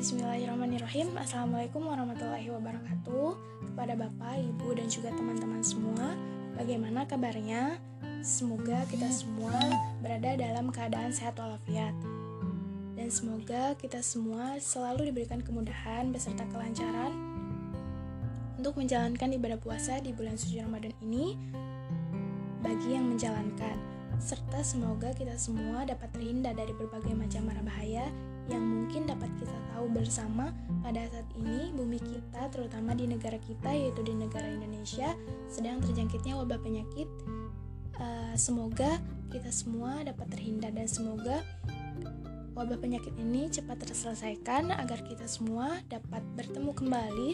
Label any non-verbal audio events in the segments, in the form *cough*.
Bismillahirrahmanirrahim. Assalamualaikum warahmatullahi wabarakatuh Kepada Bapak, Ibu, dan juga teman-teman semua. Bagaimana kabarnya? Semoga kita semua berada dalam keadaan sehat walafiat. Dan semoga kita semua selalu diberikan kemudahan beserta kelancaran Untuk menjalankan ibadah puasa di bulan suci Ramadan ini Bagi yang menjalankan. Serta semoga kita semua dapat terhindar dari berbagai macam mara bahaya yang mungkin dapat kita tahu bersama pada saat ini bumi kita terutama di negara kita yaitu di negara Indonesia sedang terjangkitnya wabah penyakit uh, semoga kita semua dapat terhindar dan semoga wabah penyakit ini cepat terselesaikan agar kita semua dapat bertemu kembali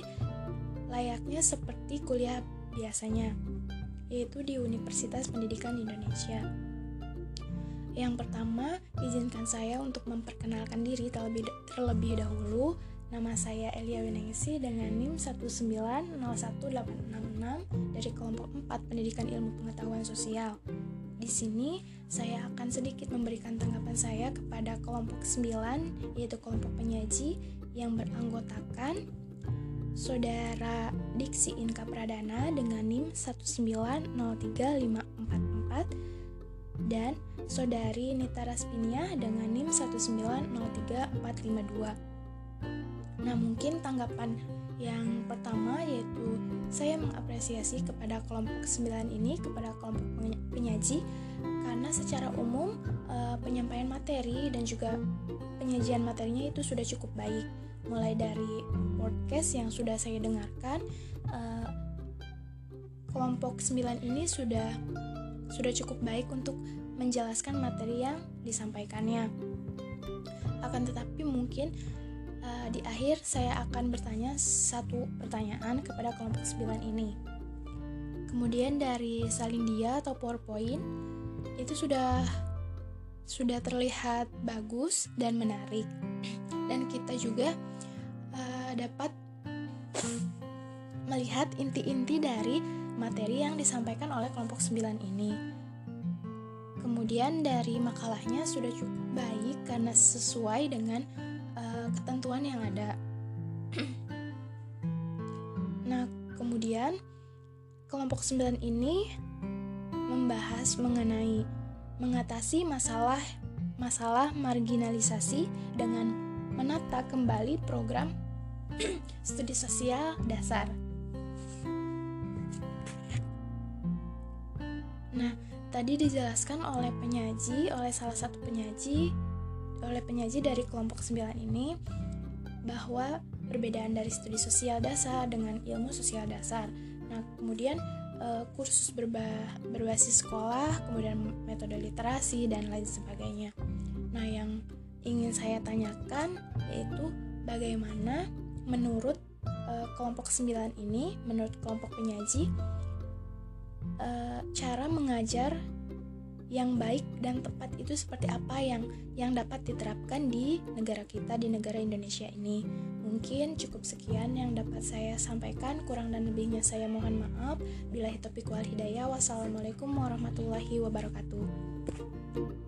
layaknya seperti kuliah biasanya yaitu di Universitas Pendidikan Indonesia. Yang pertama, izinkan saya untuk memperkenalkan diri terlebih, terlebih dahulu. Nama saya Elia Winengsi dengan NIM 1901866 dari kelompok 4 Pendidikan Ilmu Pengetahuan Sosial. Di sini, saya akan sedikit memberikan tanggapan saya kepada kelompok 9, yaitu kelompok penyaji yang beranggotakan Saudara Diksi Inka Pradana dengan NIM 1903544 dan saudari Nita Raspinia dengan NIM 1903452. Nah, mungkin tanggapan yang pertama yaitu saya mengapresiasi kepada kelompok 9 ini kepada kelompok penyaji karena secara umum e, penyampaian materi dan juga penyajian materinya itu sudah cukup baik mulai dari podcast yang sudah saya dengarkan e, kelompok 9 ini sudah sudah cukup baik untuk menjelaskan materi yang disampaikannya. Akan tetapi mungkin uh, di akhir saya akan bertanya satu pertanyaan kepada kelompok 9 ini. Kemudian dari Salindia atau PowerPoint itu sudah sudah terlihat bagus dan menarik. Dan kita juga uh, dapat melihat inti-inti dari materi yang disampaikan oleh kelompok 9 ini. Kemudian dari makalahnya sudah cukup baik karena sesuai dengan uh, ketentuan yang ada. *clears throat* nah, kemudian kelompok 9 ini membahas mengenai mengatasi masalah masalah marginalisasi dengan menata kembali program *clears throat* studi sosial dasar. Nah, tadi dijelaskan oleh penyaji, oleh salah satu penyaji, oleh penyaji dari kelompok 9 ini bahwa perbedaan dari studi sosial dasar dengan ilmu sosial dasar. Nah, kemudian e, kursus berba berbasis sekolah, kemudian metode literasi dan lain sebagainya. Nah, yang ingin saya tanyakan yaitu bagaimana menurut e, kelompok 9 ini, menurut kelompok penyaji uh, cara mengajar yang baik dan tepat itu seperti apa yang yang dapat diterapkan di negara kita di negara Indonesia ini. Mungkin cukup sekian yang dapat saya sampaikan. Kurang dan lebihnya saya mohon maaf. Bila topik wal hidayah. Wassalamualaikum warahmatullahi wabarakatuh.